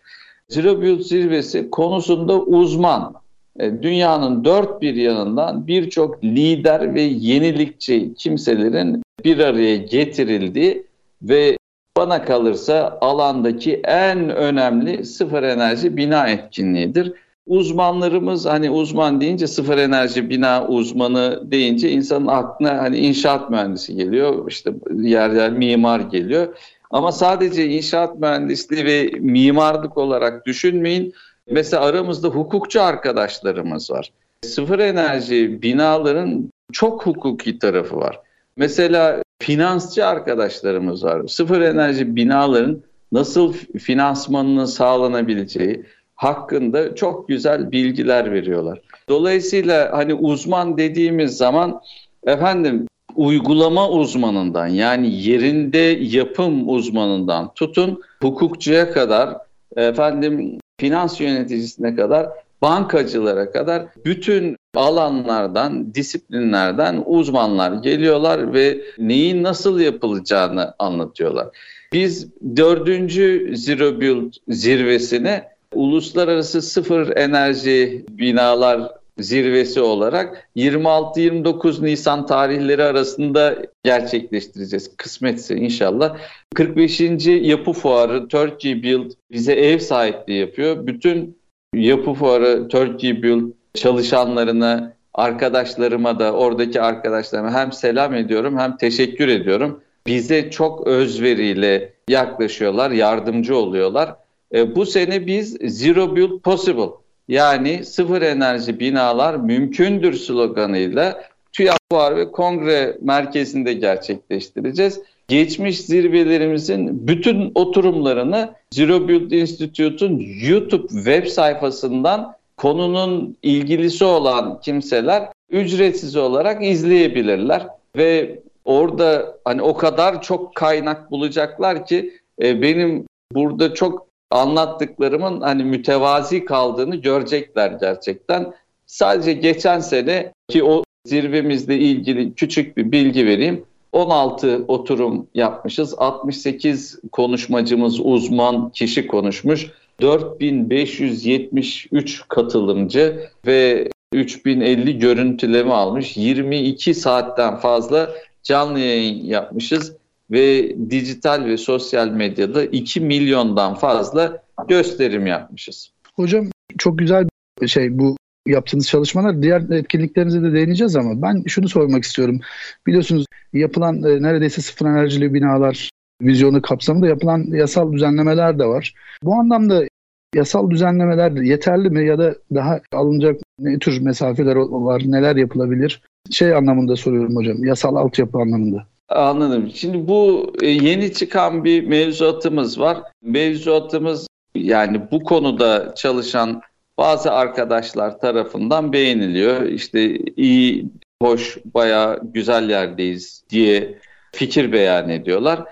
Zero Build zirvesi konusunda uzman, e, dünyanın dört bir yanından birçok lider ve yenilikçi kimselerin bir araya getirildiği ve bana kalırsa alandaki en önemli sıfır enerji bina etkinliğidir. Uzmanlarımız hani uzman deyince sıfır enerji bina uzmanı deyince insanın aklına hani inşaat mühendisi geliyor, işte yer yer mimar geliyor. Ama sadece inşaat mühendisliği ve mimarlık olarak düşünmeyin. Mesela aramızda hukukçu arkadaşlarımız var. Sıfır enerji binaların çok hukuki tarafı var. Mesela finansçı arkadaşlarımız var. Sıfır enerji binaların nasıl finansmanının sağlanabileceği hakkında çok güzel bilgiler veriyorlar. Dolayısıyla hani uzman dediğimiz zaman efendim uygulama uzmanından yani yerinde yapım uzmanından tutun hukukçuya kadar efendim finans yöneticisine kadar bankacılara kadar bütün alanlardan, disiplinlerden uzmanlar geliyorlar ve neyin nasıl yapılacağını anlatıyorlar. Biz dördüncü Zero Build zirvesine uluslararası sıfır enerji binalar zirvesi olarak 26-29 Nisan tarihleri arasında gerçekleştireceğiz. Kısmetse inşallah. 45. Yapı Fuarı Turkey Build bize ev sahipliği yapıyor. Bütün Yapı Fuarı Turkey Build çalışanlarına, arkadaşlarıma da oradaki arkadaşlarıma hem selam ediyorum hem teşekkür ediyorum. Bize çok özveriyle yaklaşıyorlar, yardımcı oluyorlar. E, bu sene biz Zero Build Possible yani sıfır enerji binalar mümkündür sloganıyla TÜYAP Fuar ve Kongre Merkezi'nde gerçekleştireceğiz. Geçmiş zirvelerimizin bütün oturumlarını Zero Build Institute'un YouTube web sayfasından konunun ilgilisi olan kimseler ücretsiz olarak izleyebilirler ve orada hani o kadar çok kaynak bulacaklar ki e, benim burada çok anlattıklarımın hani mütevazi kaldığını görecekler gerçekten. Sadece geçen sene ki o zirvemizle ilgili küçük bir bilgi vereyim. 16 oturum yapmışız. 68 konuşmacımız, uzman kişi konuşmuş. 4573 katılımcı ve 3050 görüntüleme almış. 22 saatten fazla canlı yayın yapmışız ve dijital ve sosyal medyada 2 milyondan fazla gösterim yapmışız. Hocam çok güzel bir şey bu yaptığınız çalışmalar. Diğer etkinliklerinize de değineceğiz ama ben şunu sormak istiyorum. Biliyorsunuz yapılan e, neredeyse sıfır enerjili binalar vizyonu kapsamında yapılan yasal düzenlemeler de var. Bu anlamda yasal düzenlemeler yeterli mi ya da daha alınacak ne tür mesafeler var, neler yapılabilir? Şey anlamında soruyorum hocam, yasal altyapı anlamında. Anladım. Şimdi bu e, yeni çıkan bir mevzuatımız var. Mevzuatımız yani bu konuda çalışan bazı arkadaşlar tarafından beğeniliyor. İşte iyi, hoş, bayağı güzel yerdeyiz diye fikir beyan ediyorlar.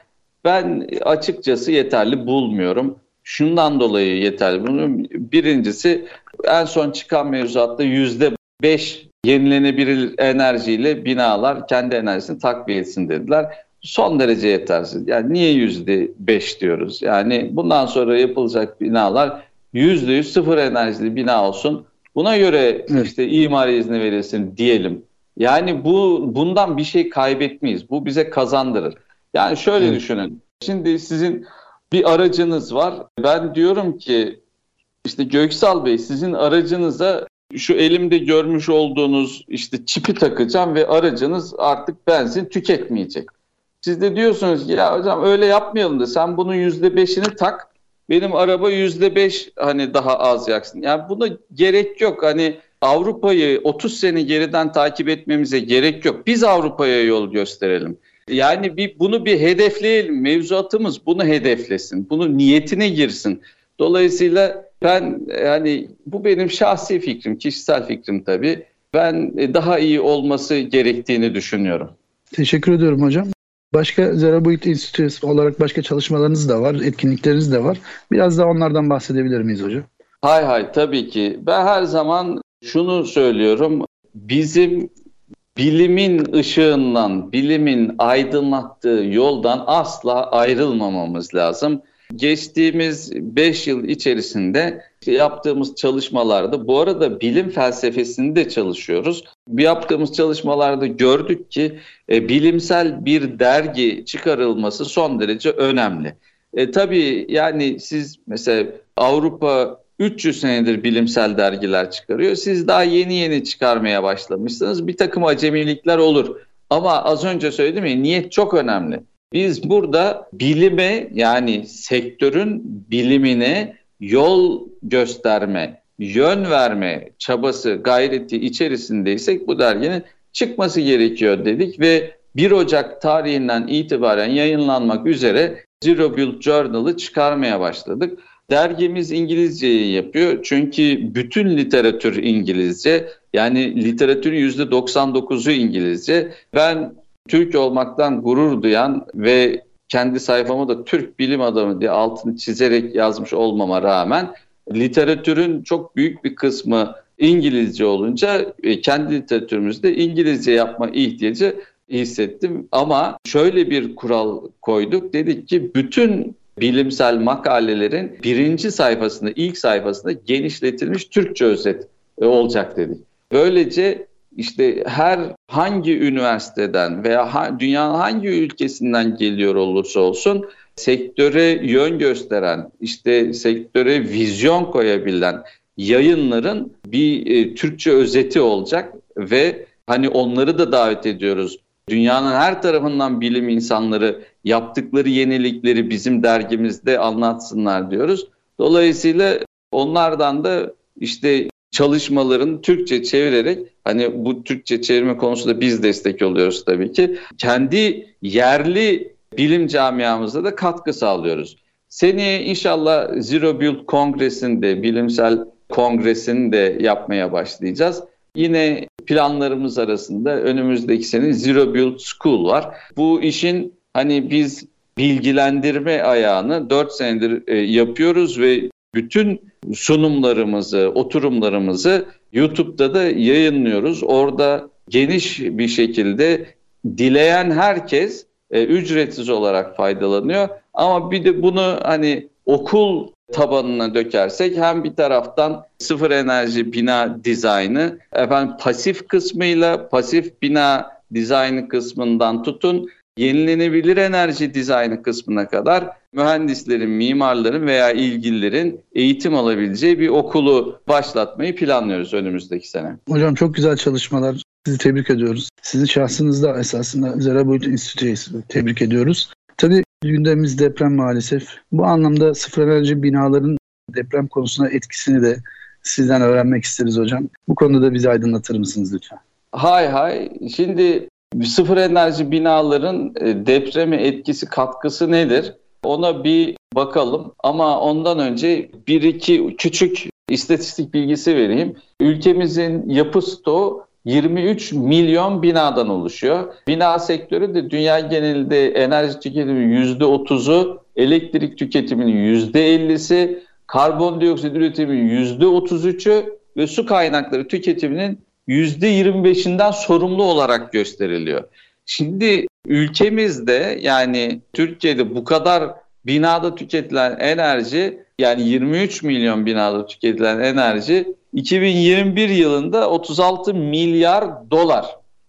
Ben açıkçası yeterli bulmuyorum. Şundan dolayı yeterli bulmuyorum. Birincisi en son çıkan mevzuatta yüzde beş yenilenebilir enerjiyle binalar kendi enerjisini takviye etsin dediler. Son derece yetersiz. Yani niye yüzde beş diyoruz? Yani bundan sonra yapılacak binalar yüzde yüz sıfır enerjili bina olsun. Buna göre işte imar izni verilsin diyelim. Yani bu bundan bir şey kaybetmeyiz. Bu bize kazandırır. Yani şöyle evet. düşünün. Şimdi sizin bir aracınız var. Ben diyorum ki işte Göksal Bey sizin aracınıza şu elimde görmüş olduğunuz işte çipi takacağım ve aracınız artık benzin tüketmeyecek. Siz de diyorsunuz ki ya hocam öyle yapmayalım da sen bunun yüzde beşini tak benim araba yüzde beş hani daha az yaksın. Yani buna gerek yok. Hani Avrupa'yı 30 sene geriden takip etmemize gerek yok. Biz Avrupa'ya yol gösterelim. Yani bir bunu bir hedefleyelim. Mevzuatımız bunu hedeflesin. Bunu niyetine girsin. Dolayısıyla ben yani bu benim şahsi fikrim, kişisel fikrim tabii. Ben daha iyi olması gerektiğini düşünüyorum. Teşekkür ediyorum hocam. Başka Zero Build Institute olarak başka çalışmalarınız da var, etkinlikleriniz de var. Biraz daha onlardan bahsedebilir miyiz hocam? Hay hay tabii ki. Ben her zaman şunu söylüyorum. Bizim bilimin ışığından, bilimin aydınlattığı yoldan asla ayrılmamamız lazım. Geçtiğimiz 5 yıl içerisinde yaptığımız çalışmalarda bu arada bilim felsefesini de çalışıyoruz. Yaptığımız çalışmalarda gördük ki e, bilimsel bir dergi çıkarılması son derece önemli. E, tabii yani siz mesela Avrupa 300 senedir bilimsel dergiler çıkarıyor. Siz daha yeni yeni çıkarmaya başlamışsınız. Bir takım acemilikler olur. Ama az önce söyledim ya niyet çok önemli. Biz burada bilime yani sektörün bilimine yol gösterme, yön verme çabası, gayreti içerisindeysek bu derginin çıkması gerekiyor dedik ve 1 Ocak tarihinden itibaren yayınlanmak üzere Zero Build Journal'ı çıkarmaya başladık. Dergimiz İngilizceyi yapıyor çünkü bütün literatür İngilizce. Yani literatürün %99'u İngilizce. Ben Türk olmaktan gurur duyan ve kendi sayfamı da Türk bilim adamı diye altını çizerek yazmış olmama rağmen literatürün çok büyük bir kısmı İngilizce olunca e, kendi literatürümüzde İngilizce yapma ihtiyacı hissettim. Ama şöyle bir kural koyduk. Dedik ki bütün bilimsel makalelerin birinci sayfasında, ilk sayfasında genişletilmiş Türkçe özet e, olacak dedik. Böylece işte her hangi üniversiteden veya ha, dünyanın hangi ülkesinden geliyor olursa olsun sektöre yön gösteren, işte sektöre vizyon koyabilen yayınların bir e, Türkçe özeti olacak ve hani onları da davet ediyoruz. Dünyanın her tarafından bilim insanları yaptıkları yenilikleri bizim dergimizde anlatsınlar diyoruz. Dolayısıyla onlardan da işte çalışmaların Türkçe çevirerek hani bu Türkçe çevirme konusunda biz destek oluyoruz tabii ki. Kendi yerli bilim camiamızda da katkı sağlıyoruz. Seneye inşallah Zero Build Kongresi'nde, bilimsel kongresini de yapmaya başlayacağız. Yine planlarımız arasında önümüzdeki sene Zero Build School var. Bu işin hani biz bilgilendirme ayağını 4 senedir e, yapıyoruz ve bütün sunumlarımızı, oturumlarımızı YouTube'da da yayınlıyoruz. Orada geniş bir şekilde dileyen herkes e, ücretsiz olarak faydalanıyor. Ama bir de bunu hani okul tabanına dökersek hem bir taraftan sıfır enerji bina dizaynı, efendim pasif kısmıyla pasif bina dizaynı kısmından tutun yenilenebilir enerji dizaynı kısmına kadar mühendislerin, mimarların veya ilgililerin eğitim alabileceği bir okulu başlatmayı planlıyoruz önümüzdeki sene. Hocam çok güzel çalışmalar. Sizi tebrik ediyoruz. Sizin şahsınızda esasında Zera Boyut Enstitü'yü tebrik ediyoruz. Tabii gündemimiz deprem maalesef. Bu anlamda sıfır enerji binaların deprem konusuna etkisini de sizden öğrenmek isteriz hocam. Bu konuda da bizi aydınlatır mısınız lütfen? Hay hay. Şimdi sıfır enerji binaların e, depreme etkisi katkısı nedir? Ona bir bakalım ama ondan önce bir iki küçük istatistik bilgisi vereyim. Ülkemizin yapı stoğu 23 milyon binadan oluşuyor. Bina sektörü de dünya genelinde enerji tüketiminin %30'u, elektrik tüketiminin %50'si, karbondioksit üretiminin %33'ü ve su kaynakları tüketiminin %25'inden sorumlu olarak gösteriliyor. Şimdi ülkemizde yani Türkiye'de bu kadar binada tüketilen enerji yani 23 milyon binada tüketilen enerji 2021 yılında 36 milyar dolar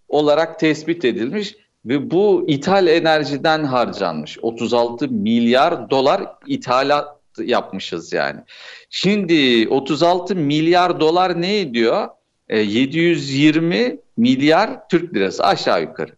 olarak tespit edilmiş ve bu ithal enerjiden harcanmış. 36 milyar dolar ithalat yapmışız yani. Şimdi 36 milyar dolar ne ediyor? 720 e, milyar Türk lirası aşağı yukarı.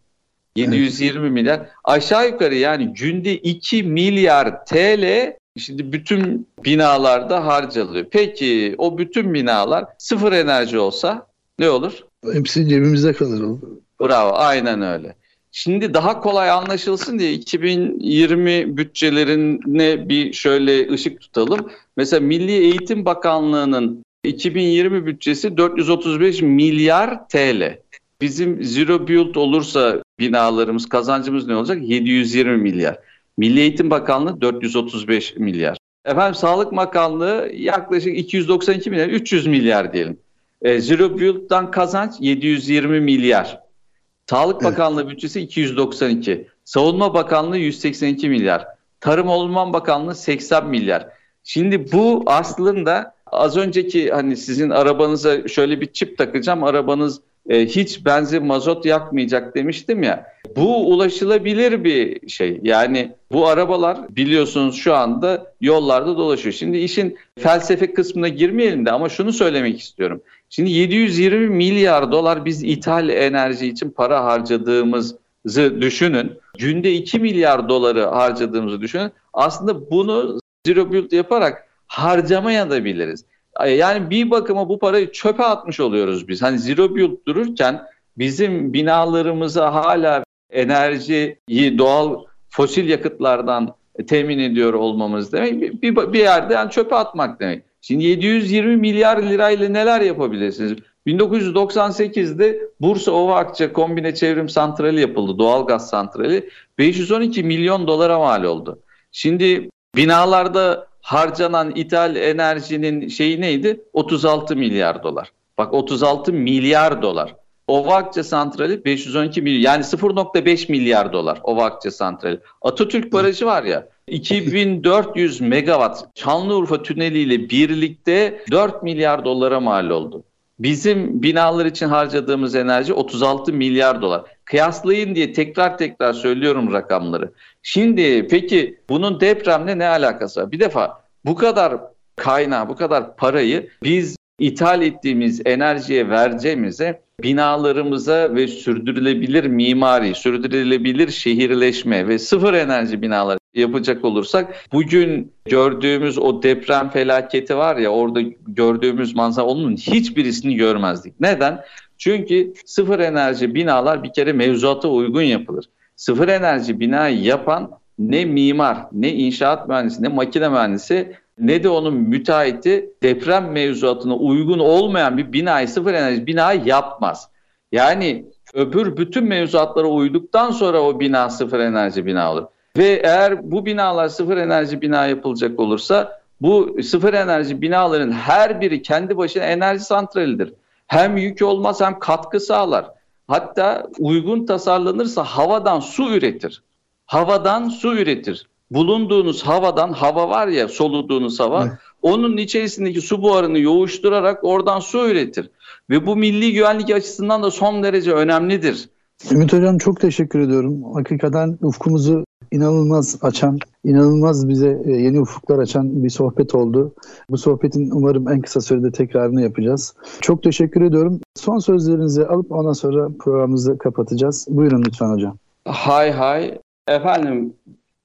720 milyar aşağı yukarı yani günde 2 milyar TL şimdi bütün binalarda harcanıyor. Peki o bütün binalar sıfır enerji olsa ne olur? Hepsi cebimizde kalır. Bravo aynen öyle. Şimdi daha kolay anlaşılsın diye 2020 bütçelerine bir şöyle ışık tutalım. Mesela Milli Eğitim Bakanlığı'nın 2020 bütçesi 435 milyar TL. Bizim zero build olursa binalarımız kazancımız ne olacak? 720 milyar. Milli Eğitim Bakanlığı 435 milyar. Efendim Sağlık Bakanlığı yaklaşık 292 milyar, 300 milyar diyelim. E, zero build'dan kazanç 720 milyar. Sağlık evet. Bakanlığı bütçesi 292. Savunma Bakanlığı 182 milyar. Tarım Orman Bakanlığı 80 milyar. Şimdi bu aslında az önceki hani sizin arabanıza şöyle bir çip takacağım arabanız e, hiç benzin mazot yakmayacak demiştim ya. Bu ulaşılabilir bir şey. Yani bu arabalar biliyorsunuz şu anda yollarda dolaşıyor. Şimdi işin felsefe kısmına girmeyelim de ama şunu söylemek istiyorum. Şimdi 720 milyar dolar biz ithal enerji için para harcadığımızı düşünün. Günde 2 milyar doları harcadığımızı düşünün. Aslında bunu zero build yaparak harcamaya da biliriz. Yani bir bakıma bu parayı çöpe atmış oluyoruz biz. Hani zero build dururken bizim binalarımıza hala enerjiyi doğal fosil yakıtlardan temin ediyor olmamız demek bir, bir yerde yani çöpe atmak demek. Şimdi 720 milyar lirayla neler yapabilirsiniz? 1998'de Bursa Ova Akça Kombine Çevrim Santrali yapıldı. Doğalgaz santrali. 512 milyon dolara mal oldu. Şimdi binalarda harcanan ithal enerjinin şeyi neydi? 36 milyar dolar. Bak 36 milyar dolar. Ovakça santrali 512 milyar yani 0.5 milyar dolar Ovakça santrali. Atatürk Barajı var ya 2400 megawatt Şanlıurfa Tüneli ile birlikte 4 milyar dolara mal oldu. Bizim binalar için harcadığımız enerji 36 milyar dolar. Kıyaslayın diye tekrar tekrar söylüyorum rakamları. Şimdi peki bunun depremle ne alakası var? Bir defa bu kadar kaynağı, bu kadar parayı biz ithal ettiğimiz enerjiye vereceğimize binalarımıza ve sürdürülebilir mimari, sürdürülebilir şehirleşme ve sıfır enerji binalar yapacak olursak bugün gördüğümüz o deprem felaketi var ya orada gördüğümüz manzara onun hiçbirisini görmezdik. Neden? Çünkü sıfır enerji binalar bir kere mevzuata uygun yapılır. Sıfır enerji binayı yapan ne mimar, ne inşaat mühendisi, ne makine mühendisi ne de onun müteahhiti deprem mevzuatına uygun olmayan bir binayı sıfır enerji binayı yapmaz. Yani öbür bütün mevzuatlara uyduktan sonra o bina sıfır enerji bina olur. Ve eğer bu binalar sıfır enerji bina yapılacak olursa Bu sıfır enerji binaların her biri kendi başına enerji santralidir. Hem yük olmaz hem katkı sağlar. Hatta uygun tasarlanırsa havadan su üretir. Havadan su üretir. Bulunduğunuz havadan hava var ya soluduğunuz hava evet. onun içerisindeki su buharını yoğuşturarak oradan su üretir. Ve bu milli güvenlik açısından da son derece önemlidir. Ümit Hocam çok teşekkür ediyorum. Hakikaten ufkumuzu inanılmaz açan, inanılmaz bize e, yeni ufuklar açan bir sohbet oldu. Bu sohbetin umarım en kısa sürede tekrarını yapacağız. Çok teşekkür ediyorum. Son sözlerinizi alıp ondan sonra programımızı kapatacağız. Buyurun lütfen hocam. Hay hay. Efendim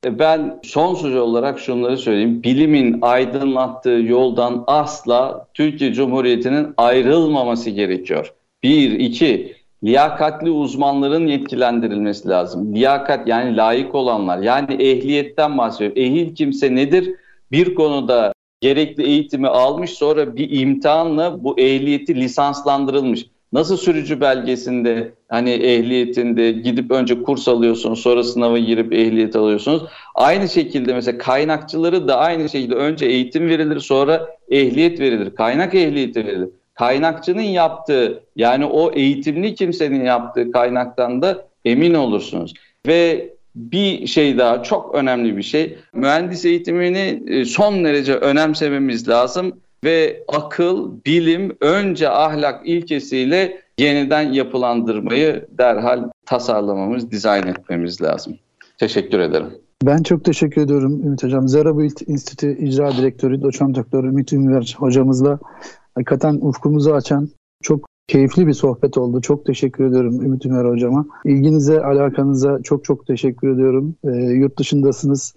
ben son söz olarak şunları söyleyeyim. Bilimin aydınlattığı yoldan asla Türkiye Cumhuriyeti'nin ayrılmaması gerekiyor. Bir, iki, liyakatli uzmanların yetkilendirilmesi lazım. Liyakat yani layık olanlar yani ehliyetten bahsediyor. Ehil kimse nedir? Bir konuda gerekli eğitimi almış sonra bir imtihanla bu ehliyeti lisanslandırılmış. Nasıl sürücü belgesinde hani ehliyetinde gidip önce kurs alıyorsunuz sonra sınava girip ehliyet alıyorsunuz. Aynı şekilde mesela kaynakçıları da aynı şekilde önce eğitim verilir sonra ehliyet verilir. Kaynak ehliyeti verilir kaynakçının yaptığı yani o eğitimli kimsenin yaptığı kaynaktan da emin olursunuz. Ve bir şey daha çok önemli bir şey. Mühendis eğitimini e, son derece önemsememiz lazım ve akıl, bilim önce ahlak ilkesiyle yeniden yapılandırmayı derhal tasarlamamız, dizayn etmemiz lazım. Teşekkür ederim. Ben çok teşekkür ediyorum Ümit Hocam. Zerabuilt İnstitü İcra Direktörü Doçent Doktor Ümit Ünver hocamızla hakikaten ufkumuzu açan çok keyifli bir sohbet oldu. Çok teşekkür ediyorum Ümit Ümer Hocama. İlginize, alakanıza çok çok teşekkür ediyorum. E, yurt dışındasınız,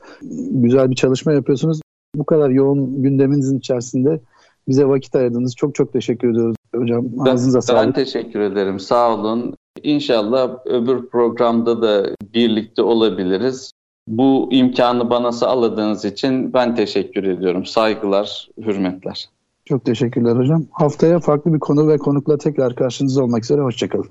güzel bir çalışma yapıyorsunuz. Bu kadar yoğun gündeminizin içerisinde bize vakit ayırdınız. Çok çok teşekkür ediyoruz hocam. Ağzınıza ben, sağlık. Ben teşekkür ederim. Sağ olun. İnşallah öbür programda da birlikte olabiliriz. Bu imkanı bana sağladığınız için ben teşekkür ediyorum. Saygılar, hürmetler. Çok teşekkürler hocam. Haftaya farklı bir konu ve konukla tekrar karşınızda olmak üzere. Hoşçakalın.